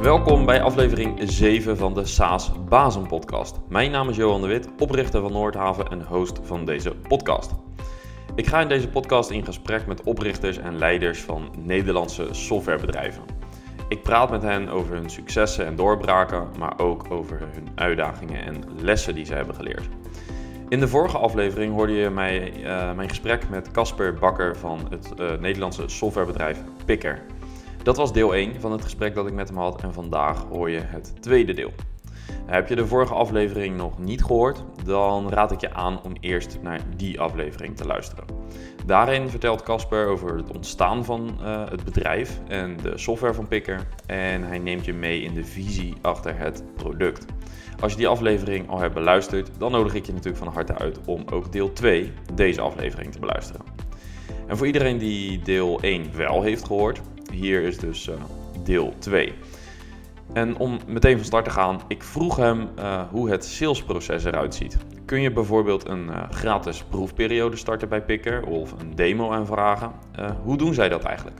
Welkom bij aflevering 7 van de SAAS Bazen podcast. Mijn naam is Johan de Wit, oprichter van Noordhaven en host van deze podcast. Ik ga in deze podcast in gesprek met oprichters en leiders van Nederlandse softwarebedrijven. Ik praat met hen over hun successen en doorbraken, maar ook over hun uitdagingen en lessen die ze hebben geleerd. In de vorige aflevering hoorde je mij, uh, mijn gesprek met Casper Bakker van het uh, Nederlandse softwarebedrijf Picker. Dat was deel 1 van het gesprek dat ik met hem had en vandaag hoor je het tweede deel. Heb je de vorige aflevering nog niet gehoord, dan raad ik je aan om eerst naar die aflevering te luisteren. Daarin vertelt Casper over het ontstaan van uh, het bedrijf en de software van Picker en hij neemt je mee in de visie achter het product. Als je die aflevering al hebt beluisterd, dan nodig ik je natuurlijk van harte uit om ook deel 2, deze aflevering, te beluisteren. En voor iedereen die deel 1 wel heeft gehoord, hier is dus uh, deel 2. En om meteen van start te gaan, ik vroeg hem uh, hoe het salesproces eruit ziet. Kun je bijvoorbeeld een uh, gratis proefperiode starten bij Picker of een demo aanvragen? hoe doen zij dat eigenlijk?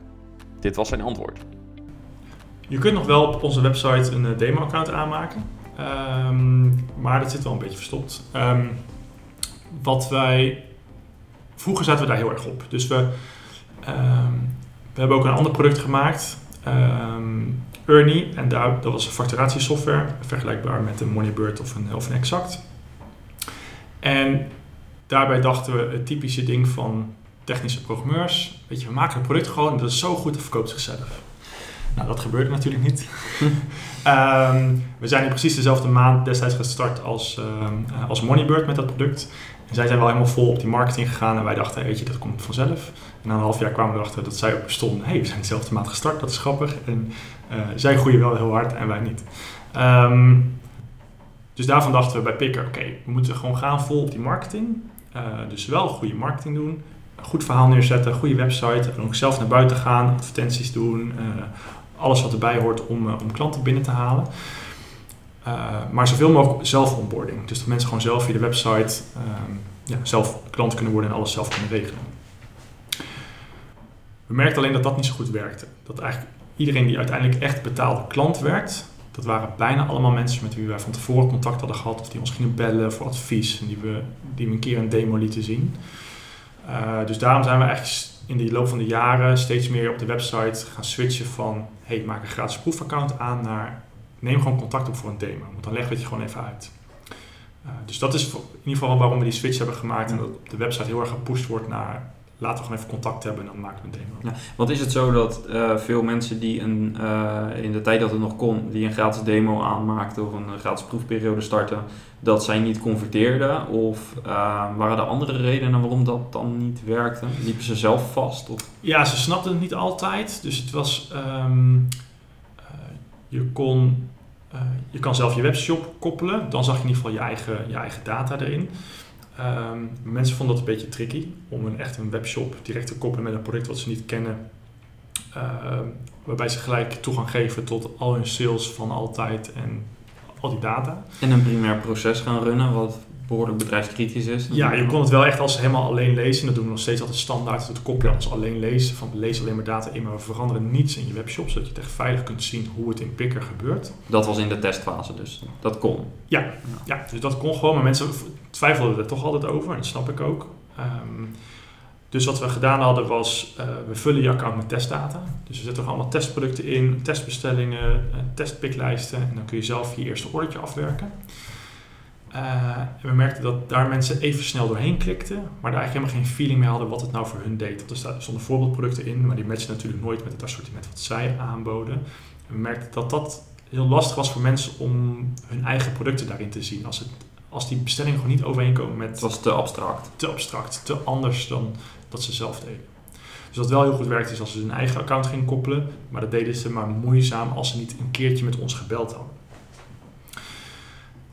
Dit was zijn antwoord. Je kunt nog wel op onze website een demo-account aanmaken, um, maar dat zit wel een beetje verstopt. Um, wat wij vroeger zaten we daar heel erg op. Dus we, um, we hebben ook een ander product gemaakt, um, Ernie, en daar, dat was een facturatiesoftware, vergelijkbaar met een Moneybird of een, of een Exact. En daarbij dachten we het typische ding van technische programmeurs, weet je, we maken een product gewoon, dat is zo goed, dat verkoopt zichzelf. Nou, dat gebeurde natuurlijk niet. um, we zijn in precies dezelfde maand destijds gestart als, um, als Moneybird met dat product. En zij zijn wel helemaal vol op die marketing gegaan en wij dachten, weet je, dat komt vanzelf. En na een half jaar kwamen we erachter dat zij ook bestonden. hey, we zijn dezelfde maand gestart, dat is grappig. En uh, zij groeien wel heel hard en wij niet. Um, dus daarvan dachten we bij Picker, oké, we moeten gewoon gaan vol op die marketing. Uh, dus wel goede marketing doen, een goed verhaal neerzetten, goede website. En ook zelf naar buiten gaan, advertenties doen, uh, alles wat erbij hoort om, om klanten binnen te halen. Uh, maar zoveel mogelijk zelf onboarding. Dus dat mensen gewoon zelf via de website um, ja, zelf klant kunnen worden en alles zelf kunnen regelen. We merkten alleen dat dat niet zo goed werkte. Dat eigenlijk iedereen die uiteindelijk echt betaalde klant werd, dat waren bijna allemaal mensen met wie wij van tevoren contact hadden gehad of die ons gingen bellen voor advies en die we, die een keer een demo lieten zien. Uh, dus daarom zijn we eigenlijk in de loop van de jaren steeds meer op de website gaan switchen van hey, maak een gratis proefaccount aan naar neem gewoon contact op voor een demo. Want dan leggen we het je gewoon even uit. Uh, dus dat is in ieder geval waarom we die switch hebben gemaakt en dat op de website heel erg gepusht wordt naar laten we gewoon even contact hebben en dan maken we een demo. Ja, want is het zo dat uh, veel mensen die een, uh, in de tijd dat het nog kon, die een gratis demo aanmaakten of een gratis proefperiode starten, dat zij niet converteerden? Of uh, waren er andere redenen waarom dat dan niet werkte? Liepen ze zelf vast? Of? Ja, ze snapten het niet altijd. Dus het was, um, je kon, je kan zelf je webshop koppelen. Dan zag je in ieder geval je eigen, je eigen data erin. Um, mensen vonden dat een beetje tricky om een, echt een webshop direct te koppelen met een product wat ze niet kennen. Uh, waarbij ze gelijk toegang geven tot al hun sales van altijd en al die data. En een primair proces gaan runnen, wat behoorlijk bedrijfskritisch is. Ja, je kon het wel echt als helemaal alleen lezen. Dat doen we nog steeds altijd standaard. Dat koppelen als alleen lezen. Van lees alleen maar data in, maar we veranderen niets in je webshop. Zodat je het echt veilig kunt zien hoe het in Picker gebeurt. Dat was in de testfase dus. Dat kon. Ja, ja. ja dus dat kon gewoon. Maar mensen twijfelden er toch altijd over. En dat snap ik ook. Um, dus wat we gedaan hadden was, uh, we vullen je account met testdata. Dus we zetten er allemaal testproducten in, testbestellingen, uh, testpiklijsten. En dan kun je zelf je eerste ordertje afwerken. Uh, en we merkten dat daar mensen even snel doorheen klikten, maar daar eigenlijk helemaal geen feeling mee hadden wat het nou voor hun deed. Want er stonden voorbeeldproducten in, maar die matchen natuurlijk nooit met het assortiment wat zij aanboden. En we merkten dat dat heel lastig was voor mensen om hun eigen producten daarin te zien. Als, het, als die bestellingen gewoon niet overeenkomen met... Het was te abstract. Te abstract, te anders dan dat ze zelf deden. Dus wat wel heel goed werkt is als ze hun eigen account gingen koppelen, maar dat deden ze maar moeizaam als ze niet een keertje met ons gebeld hadden.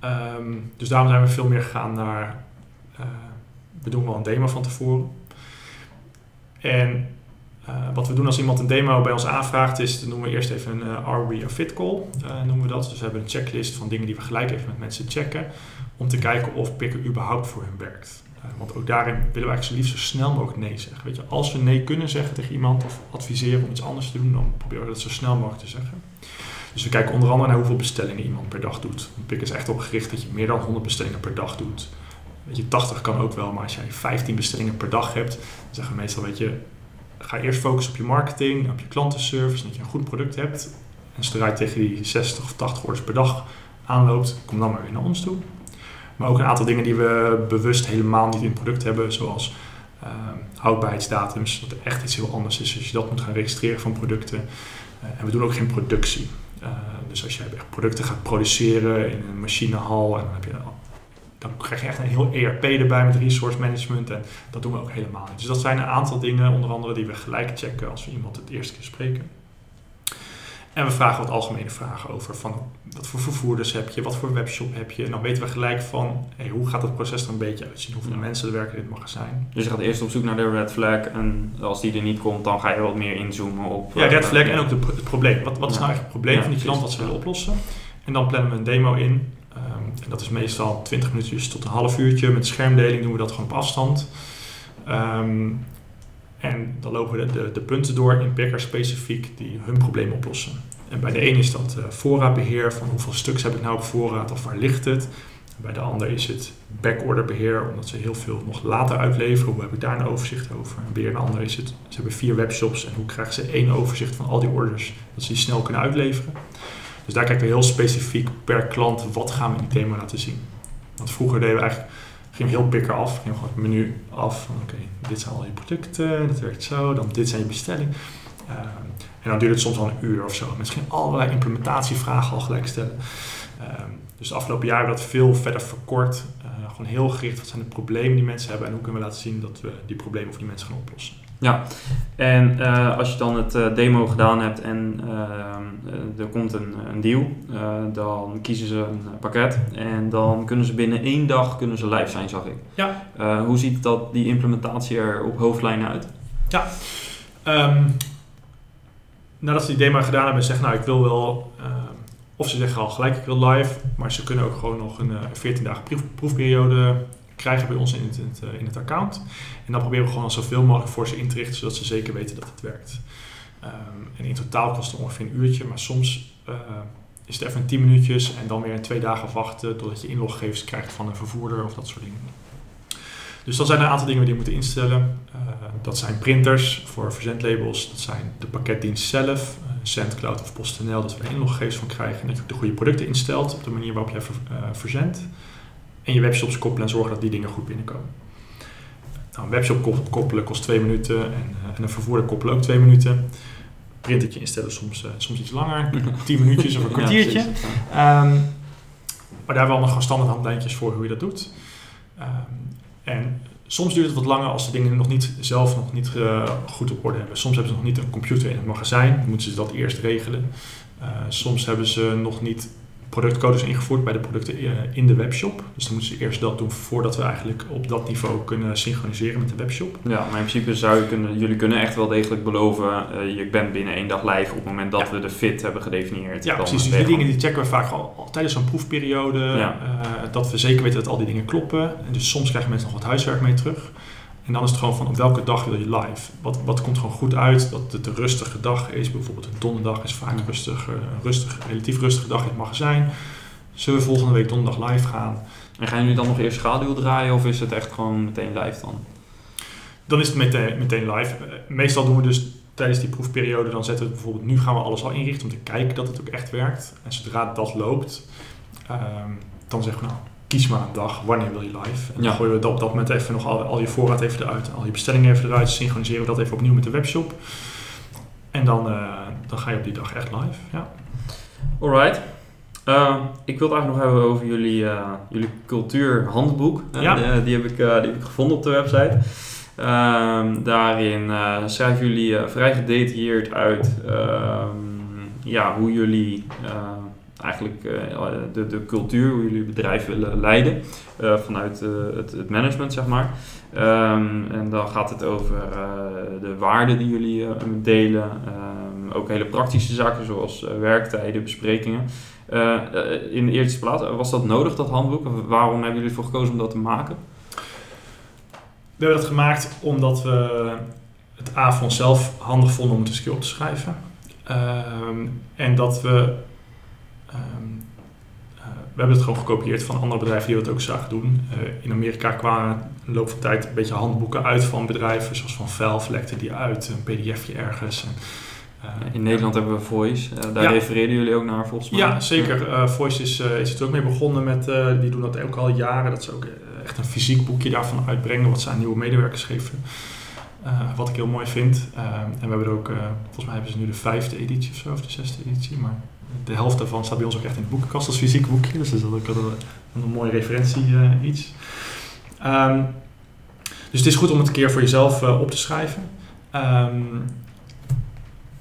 Um, dus daarom zijn we veel meer gegaan naar. Uh, we doen wel een demo van tevoren. En uh, wat we doen als iemand een demo bij ons aanvraagt, is dan noemen we eerst even een uh, Are We a Fit Call, noemen we dat. Dus we hebben een checklist van dingen die we gelijk even met mensen checken, om te kijken of Picker überhaupt voor hun werkt. want ook daarin willen we eigenlijk zo liefst zo snel mogelijk nee zeggen. Weet je, als we nee kunnen zeggen tegen iemand of adviseren om iets anders te doen, dan proberen we dat zo snel mogelijk te zeggen. Dus we kijken onder andere naar hoeveel bestellingen iemand per dag doet. Pik is echt op gericht dat je meer dan 100 bestellingen per dag doet. Weet je, 80 kan ook wel, maar als jij 15 bestellingen per dag hebt, dan zeggen we meestal, weet je, ga eerst focussen op je marketing, op je klantenservice, dat je een goed product hebt. En zodra je tegen die 60 of 80 orders per dag aanloopt, kom dan maar weer naar ons toe. Maar ook een aantal dingen die we bewust helemaal niet in het product hebben, zoals uh, houdbaarheidsdatums, dat er echt iets heel anders is als je dat moet gaan registreren van producten. Uh, en we doen ook geen productie. Uh, dus als jij echt producten gaat produceren in een machinehal, en dan, je, dan krijg je echt een heel ERP erbij met resource management. En dat doen we ook helemaal niet. Dus dat zijn een aantal dingen, onder andere, die we gelijk checken als we iemand het eerste keer spreken. En we vragen wat algemene vragen over van wat voor vervoerders heb je, wat voor webshop heb je. En dan weten we gelijk van hey, hoe gaat het proces er een beetje uitzien, hoeveel ja. mensen er werken in het magazijn. Dus je gaat eerst op zoek naar de red flag en als die er niet komt, dan ga je wat meer inzoomen op... Ja, red flag en ook de, het probleem. Wat, wat is nou eigenlijk het probleem van die klant wat ze willen oplossen? En dan plannen we een demo in. Um, en dat is meestal 20 minuutjes tot een half uurtje. Met schermdeling doen we dat gewoon op afstand. Um, en dan lopen we de, punten door in Picker specifiek die hun probleem oplossen. En bij de een is dat uh, voorraadbeheer, van hoeveel stuks heb ik nou op voorraad of waar ligt het. Bij de ander is het backorderbeheer, omdat ze heel veel nog later uitleveren. Hoe heb ik daar een overzicht over? En weer een ander is het, ze hebben vier webshops en hoe krijgen ze één overzicht van al die orders, dat ze die snel kunnen uitleveren. Dus daar kijken we heel specifiek per klant, wat gaan we in die thema laten zien. Want vroeger deden we eigenlijk ging heel pikker af. Ging gewoon het menu af. Oké, dit zijn al je producten, dat werkt zo. Dan dit zijn je bestellingen. Uh, en dan duurt het soms al een uur of zo. Misschien allerlei implementatievragen al gelijk stellen. Uh, dus de afgelopen jaar hebben we dat veel verder verkort. Uh, gewoon heel gericht, wat zijn de problemen die mensen hebben en hoe kunnen we laten zien dat we die problemen voor die mensen gaan oplossen. Ja, en uh, als je dan het uh, demo gedaan hebt en uh, er komt een, een deal, dan kiezen ze een pakket en dan kunnen ze binnen één dag kunnen ze live zijn, zag ik. Ja. hoe ziet dat, die implementatie er op hoofdlijnen uit? Ja, um, nadat ze die demo gedaan hebben, zeggen nou ik wil wel, of ze zeggen al gelijk ik wil live, maar ze kunnen ook gewoon nog een 14 dagen proef, proefperiode krijgen bij ons in het, het, in het account. En dan proberen we gewoon zoveel mogelijk voor ze in te richten, zodat ze zeker weten dat het werkt. Um, en in totaal kost het ongeveer een uurtje, maar soms uh, is het even 10 minuutjes en dan weer twee dagen wachten totdat je inloggegevens krijgt van een vervoerder of dat soort dingen. Dus dat zijn een aantal dingen die je moet instellen. Uh, dat zijn printers voor verzendlabels, dat zijn de pakketdienst zelf, uh, SendCloud of PostNL, dat we er inloggegevens van krijgen en dat je de goede producten instelt op de manier waarop jij ver, verzendt. En je webshops koppelen en zorgen dat die dingen goed binnenkomen. Nou, een webshop koppelen kost twee minuten en, uh, en een vervoerder koppelen ook twee minuten. Printertje instellen soms, uh, soms iets langer, tien minuutjes of een kwartiertje. Ja, um, maar daar hebben we allemaal gewoon standaard handlijntjes voor hoe je dat doet. Um, en soms duurt het wat langer als de dingen nog niet, zelf nog niet uh, goed op orde hebben. Soms hebben ze nog niet een computer in het magazijn, moeten ze dat eerst regelen. soms hebben ze nog niet productcodes ingevoerd bij de producten in de webshop. Dus dan moeten ze eerst dat doen voordat we eigenlijk op dat niveau kunnen synchroniseren met de webshop. Ja, maar in principe zou je kunnen, jullie kunnen echt wel degelijk beloven, uh, je bent binnen één dag live op het moment dat ja. we de fit hebben gedefinieerd. Ja, precies. Dus die dingen die checken we vaak al, al tijdens zo'n proefperiode, ja. uh, dat we zeker weten dat al die dingen kloppen. En dus soms krijgen mensen nog wat huiswerk mee terug. En dan is het gewoon van op welke dag wil je live? Wat, wat komt gewoon goed uit? Dat het een rustige dag is. Bijvoorbeeld een donderdag is vaak rustig, een rustig, relatief rustige dag in het magazijn. Zullen we volgende week donderdag live gaan? En gaan jullie dan nog eerst schaduw draaien of is het echt gewoon meteen live dan? Dan is het meteen, meteen live. Meestal doen we dus tijdens die proefperiode, dan zetten we bijvoorbeeld, nu gaan we alles al inrichten om te kijken dat het ook echt werkt. En zodra dat loopt, um, dan zeggen we nou, kies maar een dag, wanneer wil je live. En dan ja. gooien we dat op dat moment even nog al, al je voorraad even eruit, al je bestellingen even eruit, synchroniseren we dat even opnieuw met de webshop. En dan, uh, dan ga je op die dag echt live. Ja. Alright. Uh, ik wil het eigenlijk nog hebben over jullie, uh, jullie cultuurhandboek. Ja. Uh, die, heb ik, die heb ik gevonden op de website. Ehm, daarin schrijven jullie vrij gedetailleerd uit ehm, ja, hoe jullie eigenlijk de, de cultuur, hoe jullie bedrijf willen leiden vanuit het, het, management, zeg maar. Um, en dan gaat het over de waarden die jullie delen, ook hele praktische zaken zoals werktijden, besprekingen. In de eerste plaats, was dat nodig, dat handboek? Waarom hebben jullie ervoor gekozen om dat te maken? We hebben dat gemaakt omdat we het A voor onszelf handig vonden om keer op te schrijven. Uh, en dat we ehm, eh, we hebben het gewoon gekopieerd van andere bedrijven die dat ook zagen doen. Eh, in Amerika kwamen in de loop van de tijd een beetje handboeken uit van bedrijven, zoals van Valve lekte die uit, een pdfje ergens. En, eh, In Nederland hebben we Voice. Daar Ja. refereerden jullie ook naar volgens mij. Ja, zeker. Voice is, is het ook mee begonnen met, die doen dat ook al jaren, dat ze ook echt een fysiek boekje daarvan uitbrengen, wat ze aan nieuwe medewerkers geven. Wat ik heel mooi vind. Eh, en we hebben er ook, volgens mij hebben ze nu de vijfde editie of zo, of de zesde editie, maar de helft daarvan staat bij ons ook echt in de boekenkast als fysiek boekje, dus dat is ook een, een mooie referentie eh, iets. Ehm, dus het is goed om het een keer voor jezelf eh, op te schrijven. Ehm,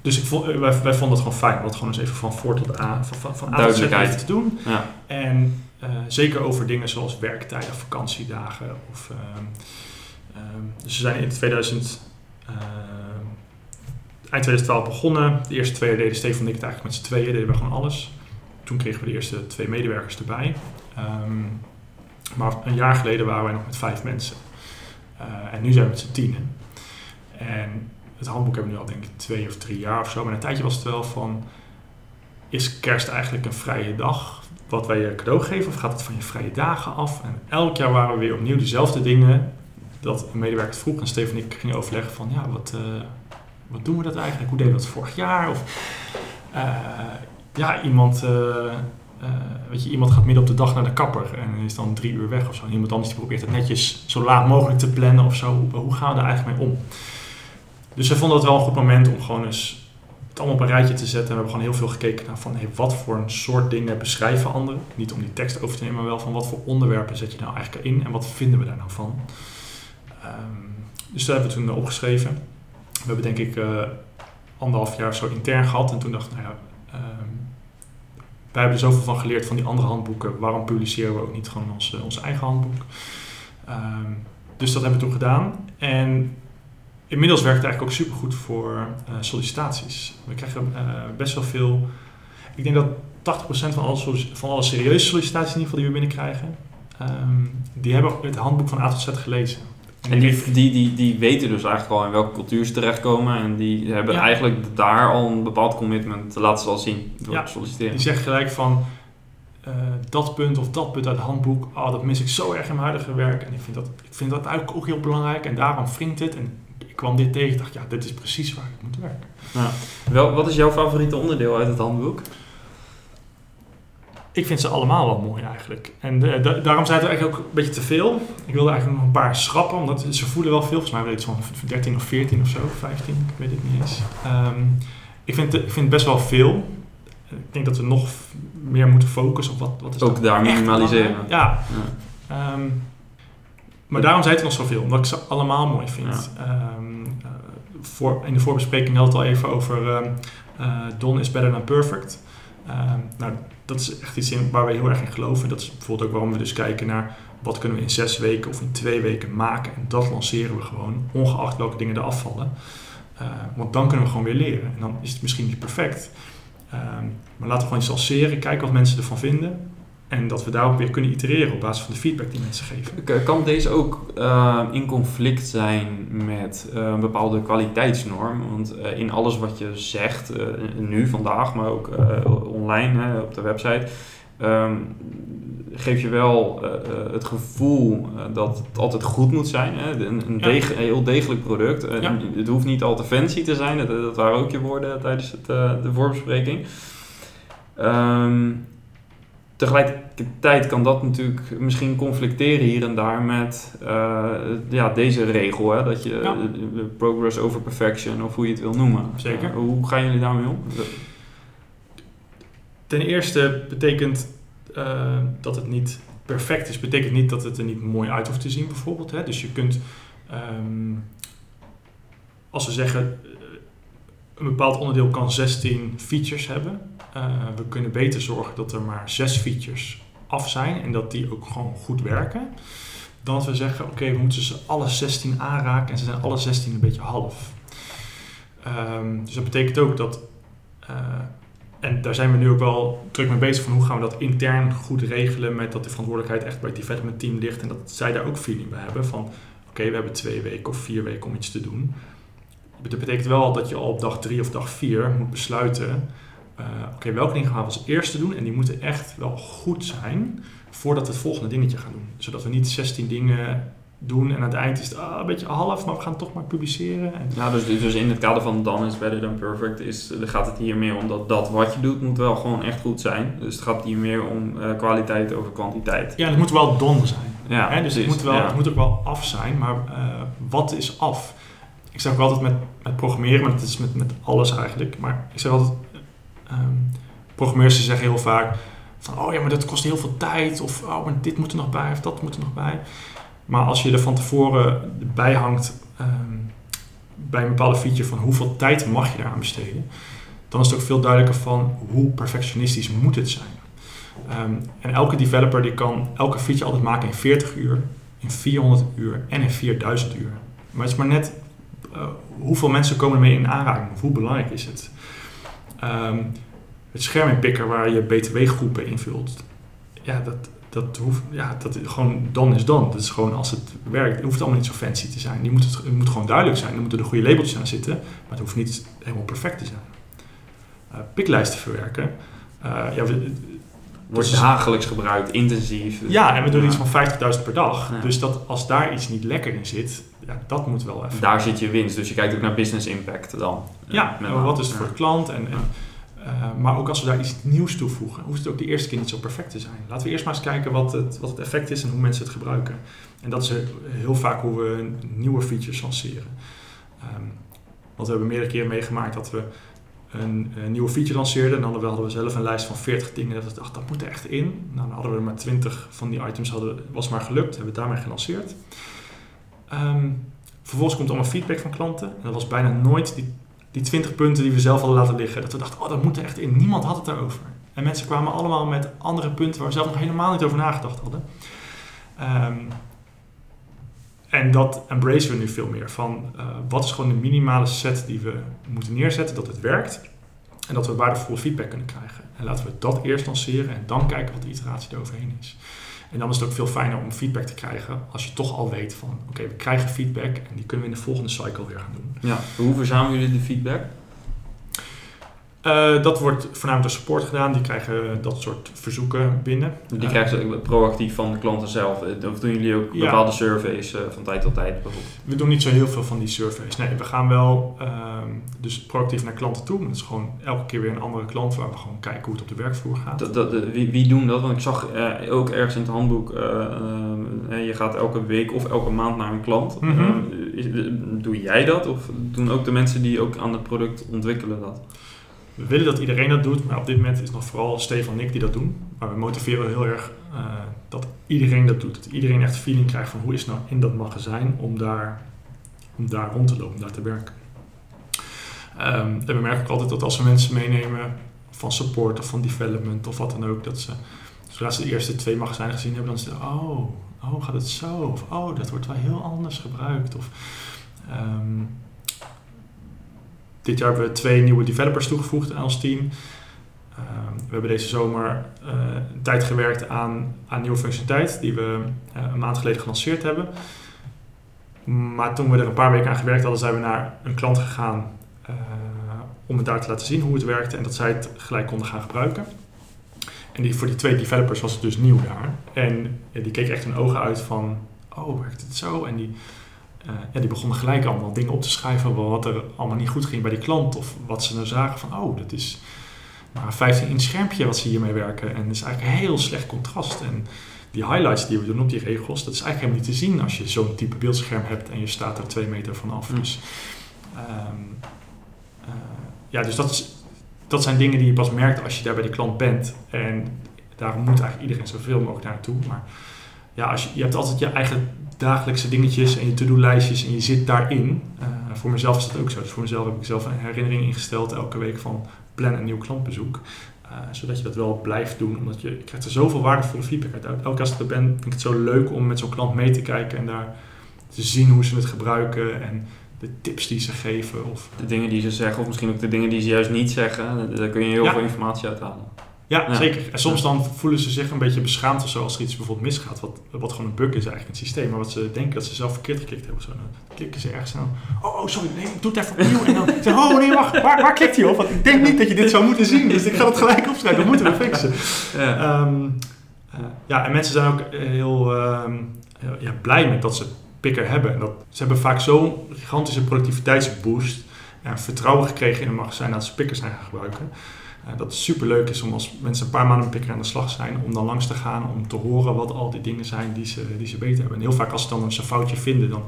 dus ik vond, eh, wij, wij vonden het gewoon fijn om het gewoon eens even van voor tot aan, van, van, A tot Z Duidelijkheid. even te doen. Ja. En zeker over dingen zoals werktijden, vakantiedagen. Of, ehm, dus we zijn in 2000, ehm, eind 2012 begonnen. De eerste twee jaar deden Stefan en ik het eigenlijk met z'n tweeën, deden we gewoon alles. Toen kregen we de eerste twee medewerkers erbij. Ehm, maar een jaar geleden waren wij nog met vijf mensen. Eh, en nu zijn we met z'n tienen. En het handboek hebben we nu al denk ik twee of drie jaar of zo. Maar een tijdje was het wel van... Is kerst eigenlijk een vrije dag? Wat wij je cadeau geven? Of gaat het van je vrije dagen af? En elk jaar waren we weer opnieuw diezelfde dingen. Dat een medewerker het vroeg. En Steven en ik gingen overleggen van... Ja, wat, eh, wat doen we dat eigenlijk? Hoe deden we dat vorig jaar? Of eh, ja, iemand... eh, eh, weet je, iemand gaat midden op de dag naar de kapper en is dan drie uur weg of zo. En iemand anders die probeert het netjes zo laat mogelijk te plannen of zo. Hoe, gaan we daar eigenlijk mee om? Dus we vonden het wel een goed moment om gewoon eens het allemaal op een rijtje te zetten. En we hebben gewoon heel veel gekeken naar van hey, wat voor een soort dingen beschrijven anderen. Niet om die tekst over te nemen, maar wel van wat voor onderwerpen zet je nou eigenlijk in en wat vinden we daar nou van. Ehm, dus dat hebben we toen opgeschreven. We hebben denk ik eh, anderhalf jaar zo intern gehad. En toen dacht ik, nou ja, ehm, wij hebben er zoveel van geleerd van die andere handboeken. Waarom publiceren we ook niet gewoon ons, eh, ons eigen handboek? Ehm, dus dat hebben we toen gedaan. En inmiddels werkt het eigenlijk ook supergoed voor eh, sollicitaties. We krijgen best wel veel. Ik denk dat 80% van alle, van alle serieuze sollicitaties in ieder geval die we binnenkrijgen, ehm, die hebben het handboek van A tot Z gelezen. En die, die, die, die weten dus eigenlijk al in welke cultuur ze terechtkomen. En die hebben Ja. eigenlijk daar al een bepaald commitment te laten ze al zien door Ja. te solliciteren. Die zeggen gelijk van eh, dat punt of dat punt uit het handboek, oh, dat mis ik zo erg in mijn huidige werk. En ik vind dat, ik vind dat eigenlijk ook heel belangrijk en daarom wringt dit. En ik kwam dit tegen en dacht, ja, dit is precies waar ik moet werken. Wel, wat is jouw favoriete onderdeel uit het handboek? Ik vind ze allemaal wel mooi eigenlijk. En eh, da- daarom zijn het er eigenlijk ook een beetje te veel. Ik wilde eigenlijk nog een paar schrappen, omdat ze voelen wel veel. Volgens mij weet ik iets van 13 of 14 of zo, 15, ik weet het niet eens. Ehm, ik, vind, het- ik vind best wel veel. Ik denk dat we nog meer moeten focussen op wat, wat is Ook daar minimaliseren. Ja, Ja. Ehm, maar daarom zijn het er nog zoveel, omdat ik ze allemaal mooi vind. Ehm, eh, voor, in de voorbespreking had het al even over eh, Done is better than perfect. Nou, dat is echt iets waar we heel erg in geloven. Dat is bijvoorbeeld ook waarom we dus kijken naar wat kunnen we in zes weken of in twee weken maken. En dat lanceren we gewoon, ongeacht welke dingen er afvallen. Eh, want dan kunnen we gewoon weer leren. En dan is het misschien niet perfect. Ehm, maar laten we gewoon iets lanceren, kijken wat mensen ervan vinden. En dat we daarop weer kunnen itereren op basis van de feedback die mensen geven. Kan deze ook eh, in conflict zijn met eh, een bepaalde kwaliteitsnorm? Want eh, in alles wat je zegt, nu, vandaag, maar ook online hè, op de website, ehm, geef je wel het gevoel dat het altijd goed moet zijn. Hè? Een, een, Ja. deg- een heel degelijk product. Ja. Het hoeft niet al te fancy te zijn, dat, dat waren ook je woorden tijdens het, de voorbespreking. Ehm, tegelijkertijd kan dat natuurlijk misschien conflicteren hier en daar met eh, ja, deze regel. Hè? Dat je Ja. progress over perfection of hoe je het wil noemen. Zeker. Eh, hoe gaan jullie daarmee om? Ten eerste betekent eh, dat het niet perfect is, betekent niet dat het er niet mooi uit hoeft te zien, bijvoorbeeld. Hè? Dus je kunt, ehm, als we zeggen, een bepaald onderdeel kan 16 features hebben. Eh, we kunnen beter zorgen dat er maar 6 features af zijn en dat die ook gewoon goed werken. Dan dat we zeggen, oké, we moeten ze alle 16 aanraken en ze zijn alle 16 een beetje half. Ehm, dus dat betekent ook dat eh, en daar zijn we nu ook wel druk mee bezig van hoe gaan we dat intern goed regelen met dat de verantwoordelijkheid echt bij het development team ligt en dat zij daar ook feeling bij hebben van oké, we hebben twee weken of vier weken om iets te doen. Dat betekent wel dat je al op dag drie of dag vier moet besluiten eh, oké, welke dingen gaan we als eerste doen? En die moeten echt wel goed zijn voordat we het volgende dingetje gaan doen. Zodat we niet 16 dingen doen en aan het eind is het ah, een beetje half, maar we gaan toch maar publiceren. En, Ja, dus, dus in het kader van dan is better than perfect is, eh, gaat het hier meer om dat dat wat je doet moet wel gewoon echt goed zijn. Dus het gaat hier meer om eh, kwaliteit over kwantiteit. ja, het moet wel done zijn. Ja, Hè, dus het moet, wel, ja. het moet ook wel af zijn, maar wat is af? Ik zeg ook altijd met, met programmeren, maar dat is met, met alles eigenlijk. Maar ik zeg altijd, ehm, programmeurs zeggen heel vaak van, oh ja, maar dat kost heel veel tijd. Of, oh, maar dit moet er nog bij, of dat moet er nog bij. Maar als je er van tevoren bij hangt ehm, bij een bepaalde feature van hoeveel tijd mag je daaraan besteden, dan is het ook veel duidelijker van hoe perfectionistisch moet het zijn. Ehm, en elke developer die kan elke feature altijd maken in 40 uur, in 400 uur en in 4000 uur. Maar het is maar net hoeveel mensen komen ermee in aanraking of hoe belangrijk is het. Ehm, het scherminpikker waar je btw-groepen invult, ja, dat, dat hoeft, ja, dat gewoon dan is dan. Dat is gewoon als het werkt. Het hoeft allemaal niet zo fancy te zijn. Die moet het, moet gewoon duidelijk zijn. Er moeten de goede labeltjes aan zitten, maar het hoeft niet helemaal perfect te zijn. Eh piklijsten verwerken. eh, ja, we- Wordt Dus- dagelijks gebruikt, intensief. ja, en we doen Ja. iets van 50.000 per dag. Ja. Dus dat, als daar iets niet lekker in zit, ja, dat moet wel even. Daar zit je winst, dus je kijkt ook naar business impact dan. ja, en wat is het voor de klant? En, en, eh, maar ook als we daar iets nieuws toevoegen, hoeft het ook de eerste keer niet zo perfect te zijn. Laten we eerst maar eens kijken wat het, wat het effect is en hoe mensen het gebruiken. En dat is heel vaak hoe we nieuwe features lanceren. Ehm, want we hebben meerdere keren meegemaakt dat we een, nieuwe feature lanceerden. En dan hadden we zelf een lijst van 40 dingen. Dat we dachten, dat moet er echt in. Nou, dan hadden we er maar 20 van die items, hadden, was maar gelukt. Hebben we daarmee gelanceerd. Ehm, vervolgens komt allemaal feedback van klanten. En dat was bijna nooit die, die 20 punten die we zelf hadden laten liggen. Dat we dachten, oh, dat moet er echt in. Niemand had het daarover. En mensen kwamen allemaal met andere punten waar we zelf nog helemaal niet over nagedacht hadden. Ehm, en dat embracen we nu veel meer. Van eh, wat is gewoon de minimale set die we moeten neerzetten, dat het werkt. En dat we waardevolle feedback kunnen krijgen. En laten we dat eerst lanceren en dan kijken wat de iteratie eroverheen is. En dan is het ook veel fijner om feedback te krijgen als je toch al weet van oké, we krijgen feedback en die kunnen we in de volgende cycle weer gaan doen. Ja, hoe verzamelen jullie de feedback? Eh, dat wordt voornamelijk door support gedaan. Die krijgen dat soort verzoeken binnen. Die Eh, krijgen ze proactief van de klanten zelf. Eh, Of doen jullie ook Ja. bepaalde surveys eh, van tijd tot tijd bijvoorbeeld? We doen niet zo heel veel van die surveys. Nee, we gaan wel ehm, dus proactief naar klanten toe. Dat is gewoon elke keer weer een andere klant waar we gewoon kijken hoe het op de werkvloer gaat. Dat, dat, wie, wie doen dat? Want ik zag eh, ook ergens in het handboek, eh, eh, je gaat elke week of elke maand naar een klant. Mhm. Eh, is- doe jij dat? Of doen ook de mensen die ook aan het product ontwikkelen dat? We willen dat iedereen dat doet, maar op dit moment is het nog vooral Stefan en ik die dat doen. Maar we motiveren heel erg eh, dat iedereen dat doet. Dat iedereen echt feeling krijgt van hoe is het nou in dat magazijn om daar, om daar rond te lopen, om daar te werken. Ehm, en we merken ook altijd dat als we mensen meenemen van support of van development of wat dan ook, dat ze, zodra ze de eerste twee magazijnen gezien hebben, dan zeggen oh, oh, gaat het zo? Of oh, dat wordt wel heel anders gebruikt. Of, ehm, dit jaar hebben we twee nieuwe developers toegevoegd aan ons team. Ehm, we hebben deze zomer eh, een tijd gewerkt aan, aan nieuwe functionaliteit die we eh, een maand geleden gelanceerd hebben. Maar toen we er een paar weken aan gewerkt hadden, zijn we naar een klant gegaan eh, om het daar te laten zien hoe het werkte en dat zij het gelijk konden gaan gebruiken. En die, voor die twee developers was het dus nieuw daar. En die keken echt hun ogen uit van, oh, werkt het zo? En die, eh, ja, die begonnen gelijk allemaal dingen op te schrijven wat er allemaal niet goed ging bij die klant. Of wat ze nou zagen van, oh, dat is maar een 15 inch schermpje wat ze hiermee werken. En dat is eigenlijk een heel slecht contrast. En die highlights die we doen op die regels, dat is eigenlijk helemaal niet te zien als je zo'n type beeldscherm hebt en je staat er twee meter vanaf. Mm. Dus, ehm, eh, ja, dus dat, is, dat zijn dingen die je pas merkt als je daar bij die klant bent. En daarom moet eigenlijk iedereen zoveel mogelijk naartoe. Maar ja, als je, je hebt altijd je eigen dagelijkse dingetjes en je to-do-lijstjes en je zit daarin. Eh, voor mezelf is dat ook zo. Dus voor mezelf heb ik zelf een herinnering ingesteld elke week van plan een nieuw klantbezoek. Eh, zodat je dat wel blijft doen, omdat je, je krijgt er zoveel waardevolle feedback uit. Elke keer als ik er ben, vind ik het zo leuk om met zo'n klant mee te kijken en daar te zien hoe ze het gebruiken en de tips die ze geven. Of, De dingen die ze zeggen, of misschien ook de dingen die ze juist niet zeggen, daar kun je heel Ja. veel informatie uit halen. Ja, Ja. zeker. En soms dan voelen ze zich een beetje beschaamd of zo als er iets bijvoorbeeld misgaat. Wat, wat gewoon een bug is eigenlijk in het systeem. Maar wat ze denken dat ze zelf verkeerd geklikt hebben. Zo, dan klikken ze ergens aan. Oh, oh, sorry, nee, ik doe het even opnieuw. En dan zeg oh nee, wacht, waar, waar klikt hij op? Want ik denk niet dat je dit zou moeten zien. Dus ik ga het gelijk opschrijven. Dat moeten we fixen. Ja. Ehm, eh, ja, en mensen zijn ook eh, heel ehm, heel- ja, blij met dat ze picker hebben. En dat, ze hebben vaak zo'n gigantische productiviteitsboost en vertrouwen gekregen in een magazijn dat ze pickers zijn gaan gebruiken. Eh, dat het super leuk is om als mensen een paar maanden met picker aan de slag zijn, om dan langs te gaan, om te horen wat al die dingen zijn die ze, die ze beter hebben. En heel vaak als ze dan een foutje vinden, dan,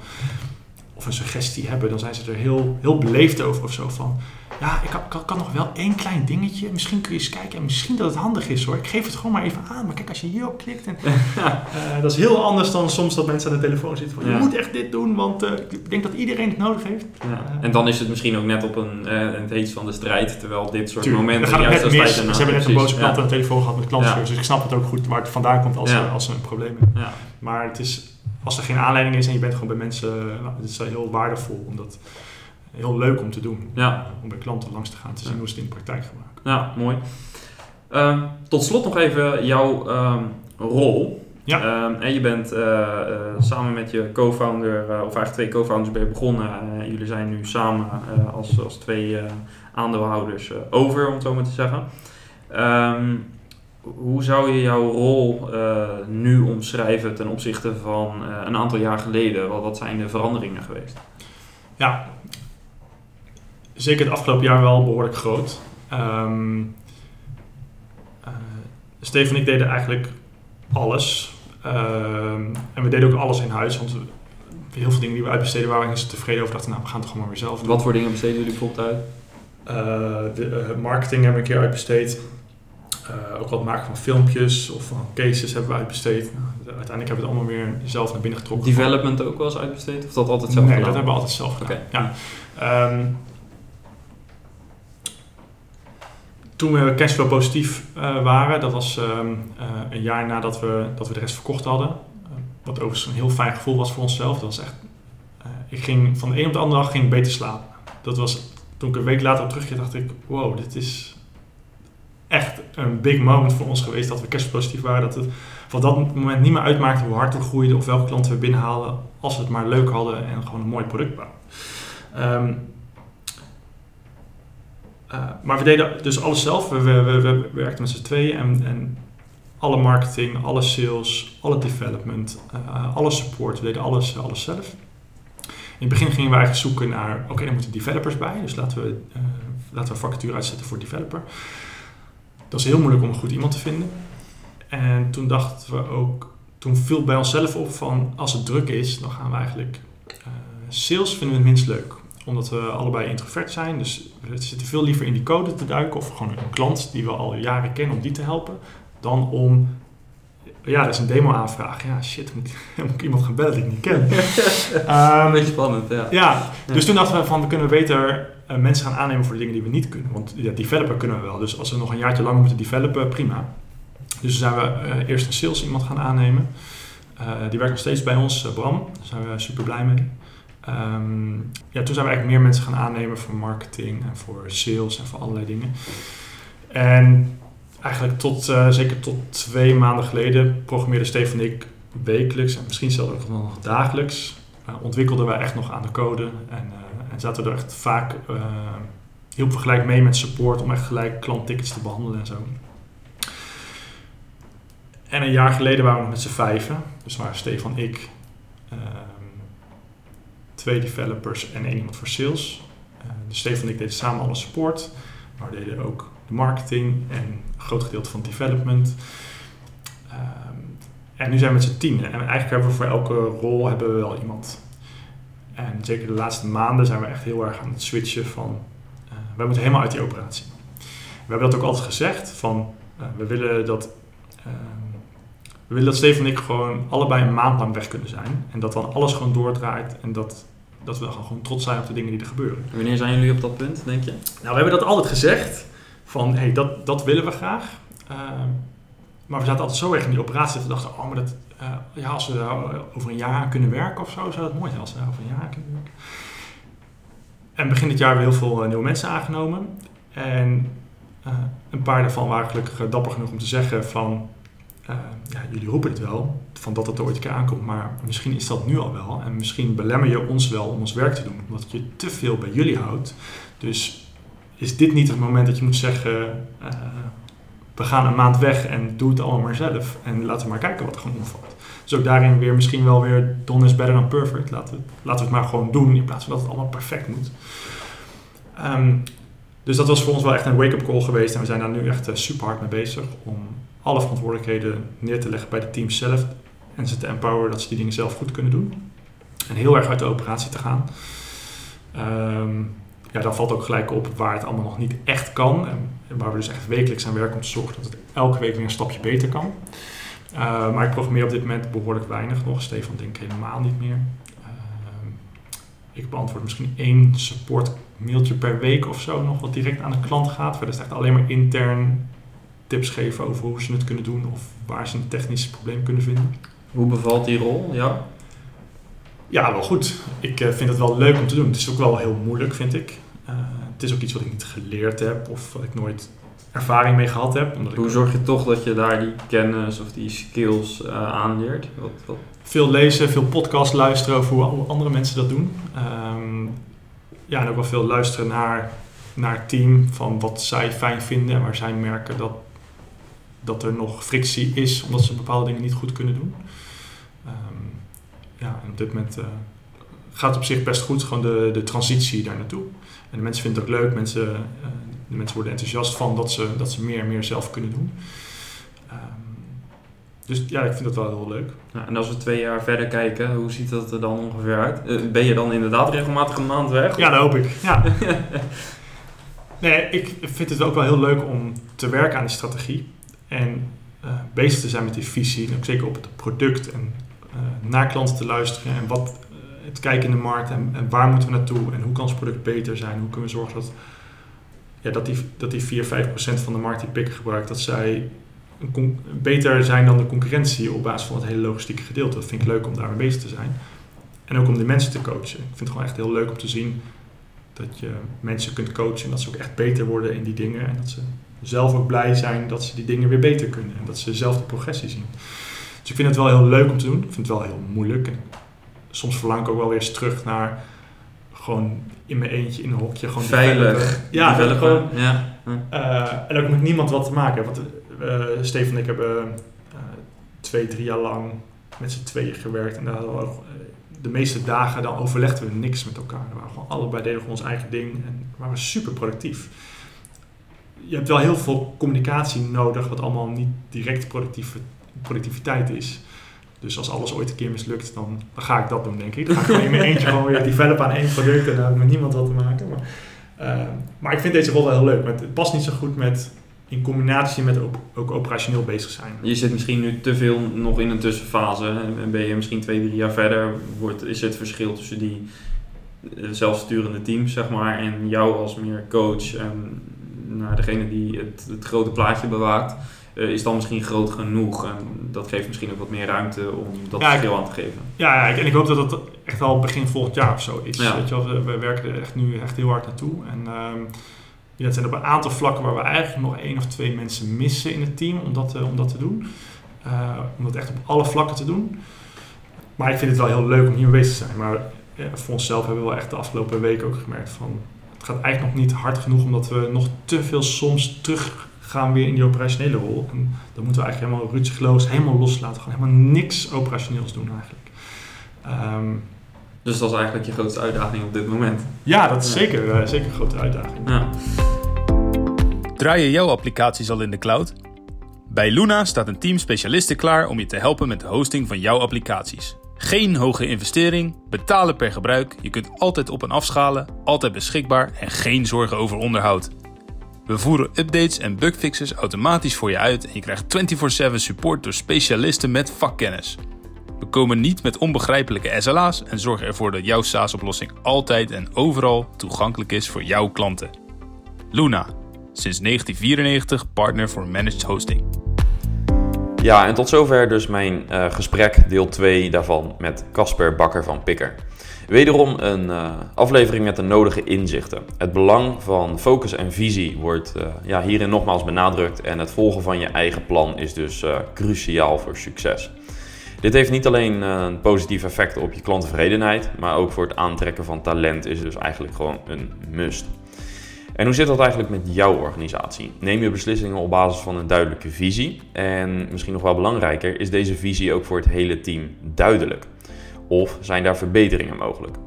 of een suggestie hebben, dan zijn ze er heel, heel beleefd over of zo van. Ja, ik kan, kan, kan nog wel één klein dingetje. Misschien kun je eens kijken en misschien dat het handig is hoor. Ik geef het gewoon maar even aan. Maar kijk, als je hierop klikt. En, Eh, dat is heel anders dan soms dat mensen aan de telefoon zitten van... Ja. Je moet echt dit doen, want eh, ik denk dat iedereen het nodig heeft. Ja. En dan is het misschien ook net op een, eh, het heetst van de strijd, terwijl dit soort Tuurlijk, momenten het juist net als mis. tijd Ze hebben net een boze klant aan de telefoon gehad met klantenservice. Dus ik snap het ook goed waar het vandaan komt als, als er een probleem. Ja. Maar het is, als er geen aanleiding is en je bent gewoon bij mensen... Nou, het is heel waardevol, omdat heel leuk om te doen. Ja. Om bij klanten langs te gaan, te zien hoe ze het in de praktijk gebruiken. Ja, mooi. Ehm, tot slot nog even jouw ehm, rol. Ja. Ehm, en je bent eh, eh, samen met je co-founder, eh, of eigenlijk twee co-founders ben je begonnen. Eh, jullie zijn nu samen als, als twee aandeelhouders over, om het zo maar te zeggen. Hoe zou je jouw rol eh, nu omschrijven ten opzichte van eh, een aantal jaar geleden? Wat, wat zijn de veranderingen geweest? Ja, zeker het afgelopen jaar wel behoorlijk groot. Ehm eh, Steven en ik deden eigenlijk alles. Ehm, en we deden ook alles in huis, want we, heel veel dingen die we uitbesteden waren tevreden over. dachten, nou, we gaan het toch gewoon maar weer zelf doen. Wat voor dingen besteden jullie bijvoorbeeld uit? De, marketing hebben we een keer uitbesteed. Eh, ook wat maken van filmpjes of van cases hebben we uitbesteed. Nou, uiteindelijk hebben we het allemaal weer zelf naar binnen getrokken. Development ook wel eens uitbesteed? Of dat altijd zelf nee, gedaan? dat hebben we altijd zelf gedaan. Ja. Ehm, toen we cashflow positief eh, waren, dat was ehm, eh, een jaar nadat we, dat we de rest verkocht hadden. Wat overigens een heel fijn gevoel was voor onszelf. Dat was echt, ik ging van de een op de andere dag ging beter slapen. Dat was, toen ik een week later op terugkeer, dacht ik, wow, dit is echt een big moment voor ons geweest dat we cashflow positief waren. Dat het van dat moment niet meer uitmaakte hoe hard we groeiden of welke klanten we binnenhaalden, als we het maar leuk hadden en gewoon een mooi product bouwen. Ehm, eh, maar we deden dus alles zelf. We, we, we, we werkten met z'n tweeën en, en alle marketing, alle sales, alle development, eh, alle support. We deden alles, alles zelf. In het begin gingen we eigenlijk zoeken naar, oké, er moeten developers bij. Dus laten we, eh, laten we vacature uitzetten voor developer. Dat is heel moeilijk om een goed iemand te vinden. En toen dachten we ook, toen viel bij onszelf op van, als het druk is, dan gaan we eigenlijk, eh, sales vinden we het minst leuk omdat we allebei introvert zijn. Dus we zitten veel liever in die code te duiken. Of gewoon een klant die we al jaren kennen om die te helpen. Dan om... Ja, dat is een demo-aanvraag. Ja, shit, moet, moet ik iemand gaan bellen die ik niet ken. Een beetje spannend, ja. ja, dus toen dachten we van, we kunnen beter eh, mensen gaan aannemen voor de dingen die we niet kunnen. Want ja, developer kunnen we wel. Dus als we nog een jaartje langer moeten developen, prima. Dus zijn we eh, eerst een sales iemand gaan aannemen. Eh, die werkt nog steeds bij ons, Bram. Daar zijn we super blij mee. Ehm, ja, toen zijn we eigenlijk meer mensen gaan aannemen voor marketing en voor sales en voor allerlei dingen. En eigenlijk tot, zeker tot twee maanden geleden programmeerde Stefan en ik wekelijks en misschien zelfs ook nog dagelijks. eh, ontwikkelden wij echt nog aan de code en, en zaten we er echt vaak eh hielpen we gelijk mee met support om echt gelijk klanttickets te behandelen en zo. En een jaar geleden waren we nog met z'n vijven. Dus waren Stefan, ik, ehm, twee developers en één iemand voor sales. Eh, dus Stefan en ik deden samen alle support. Maar we deden ook de marketing en een groot gedeelte van development. Ehm, en nu zijn we met z'n tien. En eigenlijk hebben we voor elke rol hebben we wel iemand. En zeker de laatste maanden zijn we echt heel erg aan het switchen van... eh, wij moeten helemaal uit die operatie. We hebben dat ook altijd gezegd. Van, eh, we willen dat... ehm, we willen dat Steven en ik gewoon allebei een maand lang weg kunnen zijn. En dat dan alles gewoon doordraait. En dat, dat we dan gewoon trots zijn op de dingen die er gebeuren. Wanneer zijn jullie op dat punt, denk je? Nou, we hebben dat altijd gezegd. Van, hé, hey, dat, dat willen we graag. Maar we zaten altijd zo erg in die operatie dat we dachten, oh, maar dat, eh, ja, als we daar over een jaar kunnen werken of zo, zou dat mooi zijn als we over een jaar kunnen werken. En begin dit jaar hebben we heel veel eh, nieuwe mensen aangenomen. En Uh, een paar daarvan waren gelukkig dapper genoeg om te zeggen van... Ja, jullie roepen het wel, van dat het ooit een keer aankomt, maar misschien is dat nu al wel. En misschien belemmer je ons wel om ons werk te doen, omdat je te veel bij jullie houdt. Dus is dit niet het moment dat je moet zeggen, we gaan een maand weg en doe het allemaal maar zelf. En laten we maar kijken wat er gewoon omvalt. Dus ook daarin weer misschien wel weer done is better than perfect. Laten we, laten we het maar gewoon doen in plaats van dat het allemaal perfect moet. Um, dus dat was voor ons wel echt een wake-up call geweest. En we zijn daar nu echt uh, super hard mee bezig om alle verantwoordelijkheden neer te leggen bij de teams zelf. En ze te empoweren dat ze die dingen zelf goed kunnen doen. En heel erg uit de operatie te gaan. Um, ja, dan valt ook gelijk op waar het allemaal nog niet echt kan. En, waar we dus echt wekelijks aan werken om te zorgen dat het elke week weer een stapje beter kan. Uh, maar ik programmeer op dit moment behoorlijk weinig nog. Stefan denk ik helemaal niet meer. Uh, ik beantwoord misschien één support mailtje per week of zo nog wat direct aan de klant gaat. Verder is echt alleen maar intern tips geven over hoe ze het kunnen doen of waar ze een technisch probleem kunnen vinden. Hoe bevalt die rol? Ja. Ja, wel goed. Ik uh, vind het wel leuk om te doen. Het is ook wel heel moeilijk, vind ik. Het is ook iets wat ik niet geleerd heb of wat ik nooit ervaring mee gehad heb. Omdat Hoe zorg je toch dat je daar die kennis of die skills uh, aanleert? Wat, wat? Veel lezen, veel podcast luisteren over hoe andere mensen dat doen. Um, ja, en ook wel veel luisteren naar, naar het team van wat zij fijn vinden en waar zij merken dat, dat er nog frictie is omdat ze bepaalde dingen niet goed kunnen doen. Um, ja, en op dit moment uh, gaat het op zich best goed, gewoon de, de transitie daar naartoe. En de mensen vinden het ook leuk, mensen, uh, de mensen worden enthousiast van dat ze, dat ze meer en meer zelf kunnen doen. Um, dus ja, ik vind dat wel heel leuk. Ja, en als we twee jaar verder kijken, hoe ziet dat er dan ongeveer uit? Uh, ben je dan inderdaad regelmatig een maand weg? Ja, dat hoop ik. Ja. nee, ik vind het ook wel heel leuk om te werken aan die strategie. En uh, bezig te zijn met die visie. En ook zeker op het product. En uh, naar klanten te luisteren. En wat het kijken in de markt. En, waar moeten we naartoe? En hoe kan ons product beter zijn? Hoe kunnen we zorgen dat, ja, dat, die, dat die 4, 5 procent van de markt die pikken gebruikt, dat zij beter zijn dan de concurrentie op basis van het hele logistieke gedeelte. Dat vind ik leuk om daarmee bezig te zijn. En ook om de mensen te coachen. Ik vind het gewoon echt heel leuk om te zien dat je mensen kunt coachen en dat ze ook echt beter worden in die dingen. En dat ze zelf ook blij zijn dat ze die dingen weer beter kunnen. En dat ze zelf de progressie zien. Dus ik vind het wel heel leuk om te doen. Ik vind het wel heel moeilijk. En soms verlang ik ook wel weer eens terug naar gewoon in mijn eentje in een hokje. Gewoon Veilig. Ja, gewoon, ja. Uh, en ook met niemand wat te maken. Want uh, Stefan en ik hebben uh, twee, drie jaar lang met z'n tweeën gewerkt. En daar hadden we ook, de meeste dagen dan overlegden we niks met elkaar. We waren gewoon allebei deden gewoon ons eigen ding en waren super productief. Je hebt wel heel veel communicatie nodig, wat allemaal niet direct productieve, productiviteit is. Dus als alles ooit een keer mislukt, dan, dan ga ik dat doen, denk ik. Dan ga ik gewoon in mijn eentje gewoon weer developen aan één product en dan heb ik met niemand wat te maken. Maar, uh, maar ik vind deze rol wel heel leuk. het past niet zo goed met in combinatie met ook, ook, operationeel bezig zijn. Je zit misschien nu te veel nog in een tussenfase. En ben je misschien twee, drie jaar verder, wordt, is het verschil tussen die eh, zelfsturende teams, zeg maar, en jou als meer coach en naar degene die het, het grote plaatje bewaakt. Uh, is dan misschien groot genoeg. En dat geeft misschien ook wat meer ruimte om dat ja, verschil aan te geven. Ja, ja, en ik hoop dat het echt al begin volgend jaar of zo is. Ja. Weet je wel, we, we, werken er echt nu echt heel hard naartoe. En um, ja, het zijn op een aantal vlakken waar we eigenlijk nog één of twee mensen missen in het team om dat, om dat te doen. Uh, om dat echt op alle vlakken te doen. Maar ik vind het wel heel leuk om hier bezig te zijn. Maar voor onszelf hebben we wel echt de afgelopen weken ook gemerkt van... Het gaat eigenlijk nog niet hard genoeg omdat we nog te veel soms terug gaan weer in die operationele rol. En dan moeten we eigenlijk helemaal rutsigloos, helemaal loslaten. Gewoon helemaal niks operationeels doen eigenlijk. Um, dus dat is eigenlijk je grootste uitdaging op dit moment. Ja, dat is zeker, uh, zeker een grote uitdaging. Ja. Draaien jouw applicaties al in de cloud? Bij Luna staat een team specialisten klaar om je te helpen met de hosting van jouw applicaties. Geen hoge investering, betalen per gebruik, je kunt altijd op en afschalen, altijd beschikbaar en geen zorgen over onderhoud. We voeren updates en bugfixes automatisch voor je uit en je krijgt 24/7 support door specialisten met vakkennis. We komen niet met onbegrijpelijke SLA's en zorgen ervoor dat jouw SaaS-oplossing altijd en overal toegankelijk is voor jouw klanten. Luna, sinds 1994 partner voor managed hosting. Ja, en tot zover dus mijn uh, gesprek, deel 2 daarvan met Casper Bakker van Pikker. Wederom een uh, aflevering met de nodige inzichten. Het belang van focus en visie wordt uh, ja, hierin nogmaals benadrukt en het volgen van je eigen plan is dus uh, cruciaal voor succes. Dit heeft niet alleen een positief effect op je klanttevredenheid, maar ook voor het aantrekken van talent is dus eigenlijk gewoon een must. En hoe zit dat eigenlijk met jouw organisatie? Neem je beslissingen op basis van een duidelijke visie? En misschien nog wel belangrijker, is deze visie ook voor het hele team duidelijk? Of zijn daar verbeteringen mogelijk?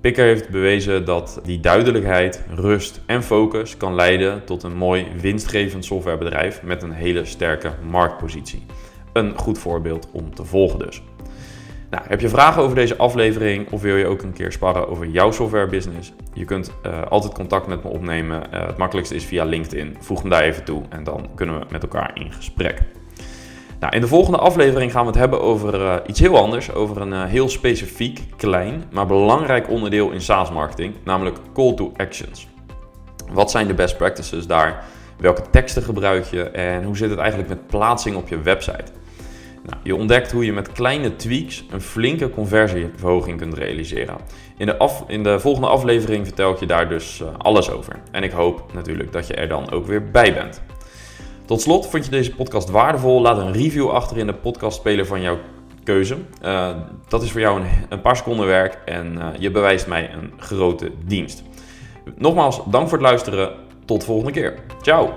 Picker heeft bewezen dat die duidelijkheid, rust en focus kan leiden tot een mooi winstgevend softwarebedrijf met een hele sterke marktpositie. Een goed voorbeeld om te volgen dus. Nou, heb je vragen over deze aflevering of wil je ook een keer sparren over jouw softwarebusiness? Je kunt uh, altijd contact met me opnemen. Uh, het makkelijkste is via LinkedIn. Voeg me daar even toe en dan kunnen we met elkaar in gesprek. Nou, in de volgende aflevering gaan we het hebben over uh, iets heel anders. Over een heel specifiek, klein, maar belangrijk onderdeel in SaaS-marketing, namelijk call to actions. Wat zijn de best practices daar? Welke teksten gebruik je en hoe zit het eigenlijk met plaatsing op je website? Nou, je ontdekt hoe je met kleine tweaks een flinke conversieverhoging kunt realiseren. In de, in de volgende aflevering vertel ik je daar dus uh, alles over. En ik hoop natuurlijk dat je er dan ook weer bij bent. Tot slot, vond je deze podcast waardevol? Laat een review achter in de podcastspeler van jouw keuze. Uh, dat is voor jou een, een paar seconden werk en uh, je bewijst mij een grote dienst. Nogmaals, dank voor het luisteren. Tot de volgende keer. Ciao!